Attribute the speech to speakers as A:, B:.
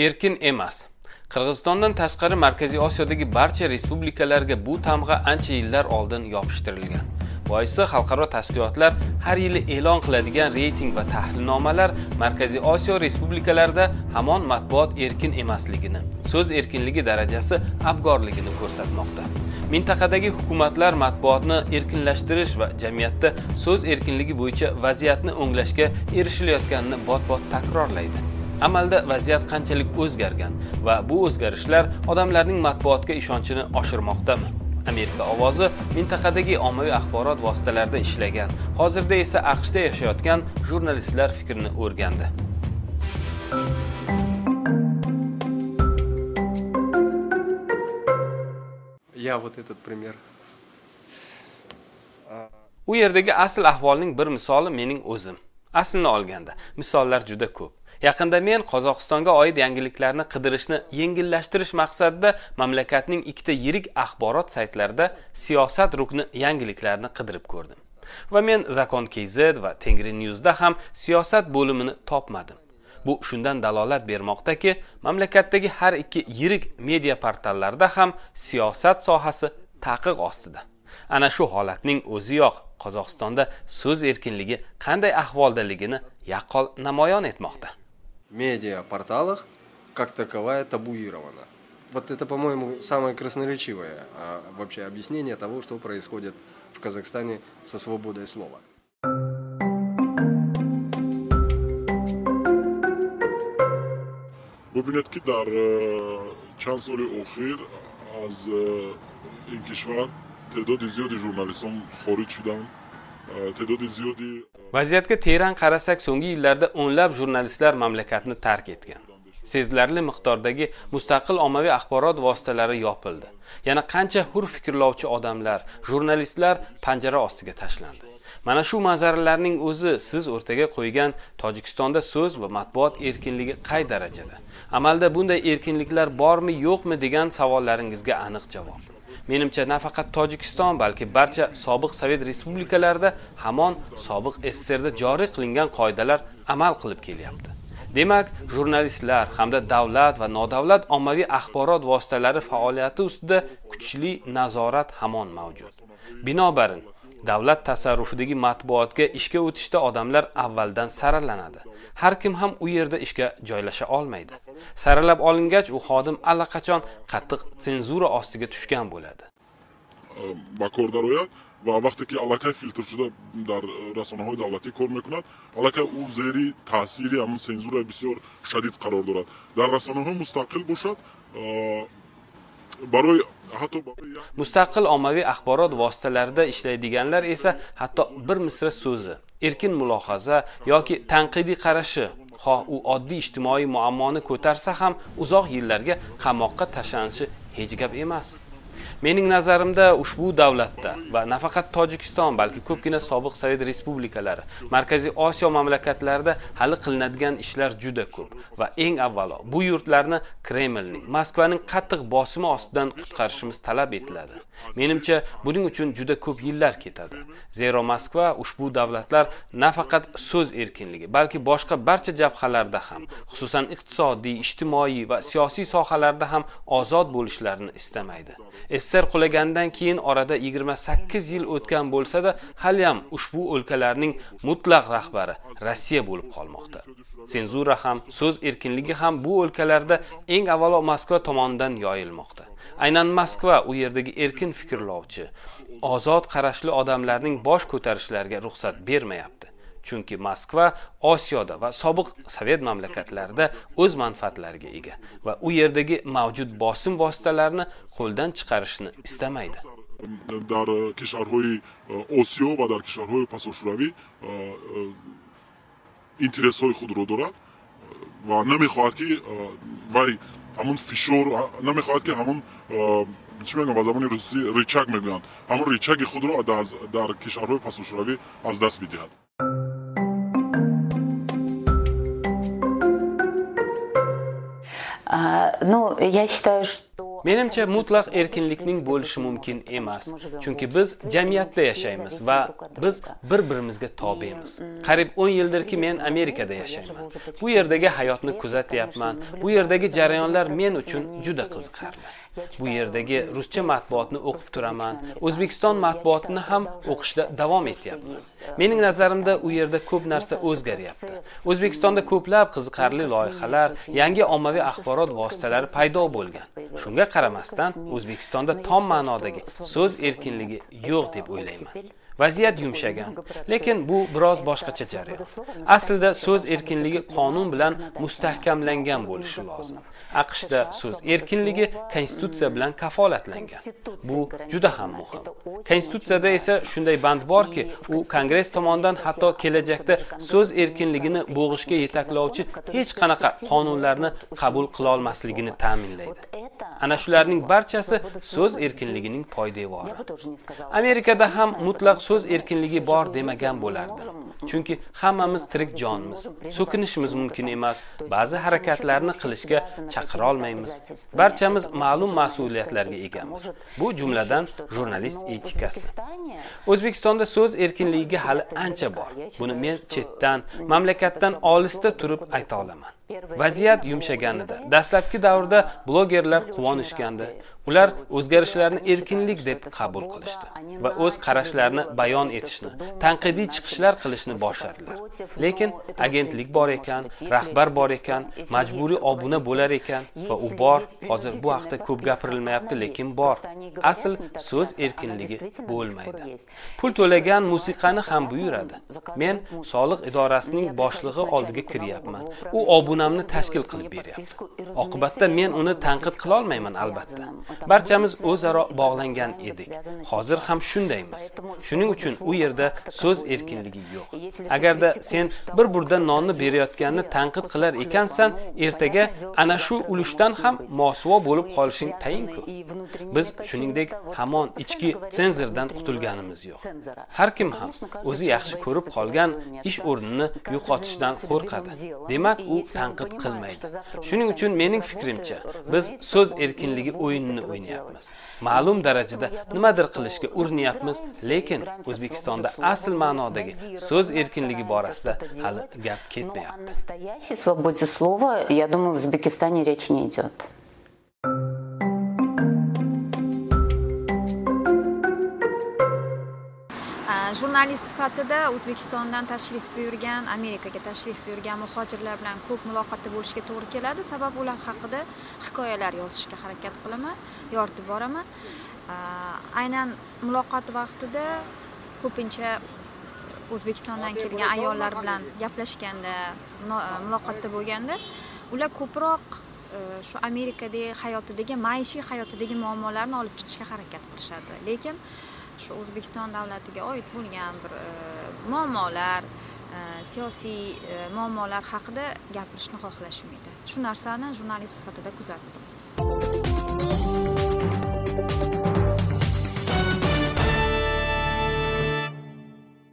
A: erkin emas. Qirg'izistondan tashqari markaziy osiyodagi barcha respublikalarga bu tamg'a ancha yillar oldin yopishtirilgan. Boisi xalqaro tashkilotlar har yili e'lon qiladigan reyting va tahlilnomalar markaziy osiyo respublikalarida hamon matbuot erkin emasligini so'z erkinligi darajasi abgorligini ko'rsatmoqda. Mintaqadagi hukumatlar matbuotni erkinlashtirish va jamiyatda so'z erkinligi bo'yicha vaziyatni o'nglashga erishilayotganini bot bot takrorlaydi. Amalda vaziyat qanchalik o'zgargan va bu o'zgarishlar odamlarning matbuotga ishonchini oshirmoqdami? Amerika ovozi mintaqadagi ommaviy axborot vositalarida ishlagan. Hozirda esa aqshda yashayotgan jurnalistlar fikrini o'rgandi.
B: Я вот этот пример.
A: u yerdagi asl ahvolning bir misoli mening o'zim. Aslini olganda misollar juda ko'p yaqinda men qozog'istonga oid yangiliklarni qidirishni yengillashtirish maqsadida mamlakatning ikkita yirik axborot saytlarida siyosat rukni yangiliklarni qidirib ko'rdim. Va men zakon kz va tengri newsda ham siyosat bo'limini topmadim. Bu shundan dalolat bermoqdaki mamlakatdagi har ikki yirik media portallarda ham siyosat sohasi taqiq ostida. Ana shu holatning o'ziyoq qozog'istonda so'z erkinligi qanday ahvoldaligini yaqqol namoyon etmoqda.
B: Медиа порталах как таковая табуирована. Вот это, по-моему, самое красноречивое а, вообще объяснение того, что происходит в Казахстане со свободой слова.
C: ببینید که در چند سال اخیر از این کشور تعداد زیادی ژورنالیستان خارج شدن تعداد زیادی
A: vaziyatga teran qarasak so'nggi yillarda o'nlab jurnalistlar mamlakatni tark etgan. Sezilarli miqdordagi mustaqil ommaviy axborot vositalari yopildi. Yana qancha hur fikrlovchi odamlar jurnalistlar panjara ostiga tashlandi. Mana shu manzaralarning o'zi siz o'rtaga qo'ygan tojikistonda so'z va matbuot erkinligi qay darajada? Amalda bunday erkinliklar bormi yo'qmi degan savollaringizga aniq javob. Menimcha nafaqat tojikiston balki barcha sobiq sovet respublikalarida hamon sobiq sssrda joriy qilingan qoidalar amal qilib kelyapti. Demak jurnalistlar hamda davlat va nodavlat ommaviy axborot vositalari faoliyati ustida kuchli nazorat hamon mavjud. Binobarin davlat tasarrufidagi matbuotga ishga o'tishda odamlar avvaldan saralanadi. Har kim ham u yerda ishga joylasha olmaydi. Saralab olingach u xodim allaqachon qattiq senzura ostiga tushgan bo'ladi.
C: Ба кор дарояд ва вақте ки аллакай филтр шуда дар расонаҳои давлатӣ кор мекунад аллакай ӯ зери таъсири ҳамн сензураи бисёр шадид қарор дорад дар расонаҳо мустақил бошад барои
A: mustaqil ommaviy axborot vositalarida ishlaydiganlar esa hatto bir misra so'zi erkin mulohaza yoki tanqidiy qarashi xoh u oddiy ijtimoiy muammoni ko'tarsa ham uzoq yillarga qamoqqa tashlanishi hech gap emas. Mening nazarimda ushbu davlatda va nafaqat tojikiston balki ko'pgina sobiq sovet respublikalari markaziy osiyo mamlakatlarida hali qilinadigan ishlar juda ko'p. Va eng avvalo bu yurtlarni kremlning moskvaning qattiq bosimi ostidan qutqarishimiz talab etiladi. Menimcha buning uchun juda ko'p yillar ketadi. Zero moskva ushbu davlatlar nafaqat so'z erkinligi balki boshqa barcha jabhalarda ham xususan iqtisodiy ijtimoiy va siyosiy sohalarda ham ozod bo'lishlarini istamaydi. Sssr qulaganidan keyin orada 28 yil o'tgan bo'lsa-da, haliyam ushbu o'lkalarning mutlaq rahbari Rossiya bo'lib qolmoqda. Senzura ham, so'z erkinligi ham bu o'lkalarda eng avvalo Moskva tomonidan yoyilmoqda. Aynan Moskva u yerdagi erkin fikrlovchi, ozod qarashli odamlarning bosh ko'tarishlariga ruxsat bermayapti. Chunki moskva osiyoda va sobiq sovet mamlakatlarida o'z manfaatlariga ega va u yerdagi mavjud bosim vositalarini qo'ldan chiqarishni istamaydi.
C: Дар кишварҳои осиё ва дар кишварҳои пасошӯравӣ интересҳои худро дорад ва намехоҳад ки вай ҳамон фишор намехоҳад ки ҳамон чӣ мегӯям ба забони русӣ ричаг мегӯянд ҳамон ричаги худро дар кишварҳои пасушӯравӣ аз даст бидиҳад
D: Ну, я считаю, что
A: menimcha mutlaq erkinlikning bo'lishi mumkin emas chunki biz jamiyatda yashaymiz va biz bir birimizga tobemiz. Qariyb 10 yildirki men amerikada yashayman. Bu yerdagi hayotni kuzatyapman. Bu yerdagi jarayonlar men uchun juda qiziqarli. Bu yerdagi ruscha matbuotni o'qib turaman. O'zbekiston matbuotini ham o'qishda davom etyapman. Mening nazarimda u yerda ko'p narsa o'zgaryapti. O'zbekistonda ko'plab qiziqarli loyihalar yangi ommaviy axborot vositalari paydo bo'lgan. Shunga qaramasdan o'zbekistonda tom ma'nodagi so'z erkinligi yo'q deb o'ylayman. vaziyat yumshagan. lekin bu biroz boshqacha jarayon. aslida so'z erkinligi qonun bilan mustahkamlangan bo'lishi lozim. aqshda so'z erkinligi konstitutsiya bilan kafolatlangan. Bu juda ham muhim. Konstitutsiyada esa shunday band borki u kongress tomonidan hatto kelajakda so'z erkinligini bo'g'ishga yetaklovchi hech qanaqa qonunlarni qabul qilolmasligini ta'minlaydi ana shularning barchasi so'z erkinligining poydevori. Amerikada ham mutlaq so'z erkinligi bor demagan bo'lardi. Chunki hammamiz tirik jonmiz so'kinishimiz mumkin emas ba'zi harakatlarni qilishga chaqira olmaymiz barchamiz ma'lum mas'uliyatlarga egamiz. Bu jumladan jurnalist etikasi. O'zbekistonda so'z erkinligiga hali ancha bor. Buni men chetdan mamlakatdan olisda turib ayta olaman. Vaziyat yumshaganida dastlabki davrda blogerlar quvonishgandi ular o'zgarishlarni erkinlik deb qabul qilishdi va o'z qarashlarini bayon etishni tanqidiy chiqishlar qilishni boshladilar lekin agentlik bor ekan rahbar bor ekan majburiy obuna bo'lar ekan va u bor hozir bu haqda ko'p gapirilmayapti lekin bor asl so'z erkinligi bo'lmaydi pul to'lagan musiqani ham buyuradi men soliq idorasining boshlig'i oldiga kiryapman u obunamni tashkil qilib beryapti. oqibatda men uni tanqid qilolmayman albatta. barchamiz o'zaro bog'langan edik. hozir ham shundaymiz. shuning uchun u yerda so'z erkinligi yo'q. agarda sen bir burda nonni berayotganni tanqid qilar ekansan ertaga ana shu ulushdan ham mosuvo bo'lib qolishing tayinku biz shuningdek hamon ichki senzordan qutulganimiz yo'q. Har kim ham o'zi yaxshi ko'rib qolgan ish o'rnini yo'qotishdan qo'rqadi. demak u tanqid qilmaydi shuning uchun mening fikrimcha biz so'z erkinligi o'yinini o'ynayapmiz ma'lum darajada nimadir qilishga urinyapmiz lekin o'zbekistonda asl ma'nodagi so'z erkinligi borasida hali gap ketmayapti
D: настоящей свободе слова, я думаю, в Узбекистане речь не идет.
E: Jurnalist sifatida o'zbekistondan tashrif buyurgan amerikaga tashrif buyurgan muhojirlar bilan ko'p muloqotda bo'lishga to'g'ri keladi. Sababi ular haqida hikoyalar yozishga harakat qilaman yoritib boraman. Aynan muloqot vaqtida ko'pincha o'zbekistondan kelgan ayollar bilan gaplashganda muloqotda bo'lganda ular ko'proq shu amerikadagi hayotidagi maishiy hayotidagi muammolarni olib chiqishga harakat qilishadi. Lekin shu o'zbekiston davlatiga oid bo'lgan bir e, muammolar e, siyosiy e, muammolar haqida gapirishni xohlashmaydi. Shu narsani jurnalist sifatida kuzatdim.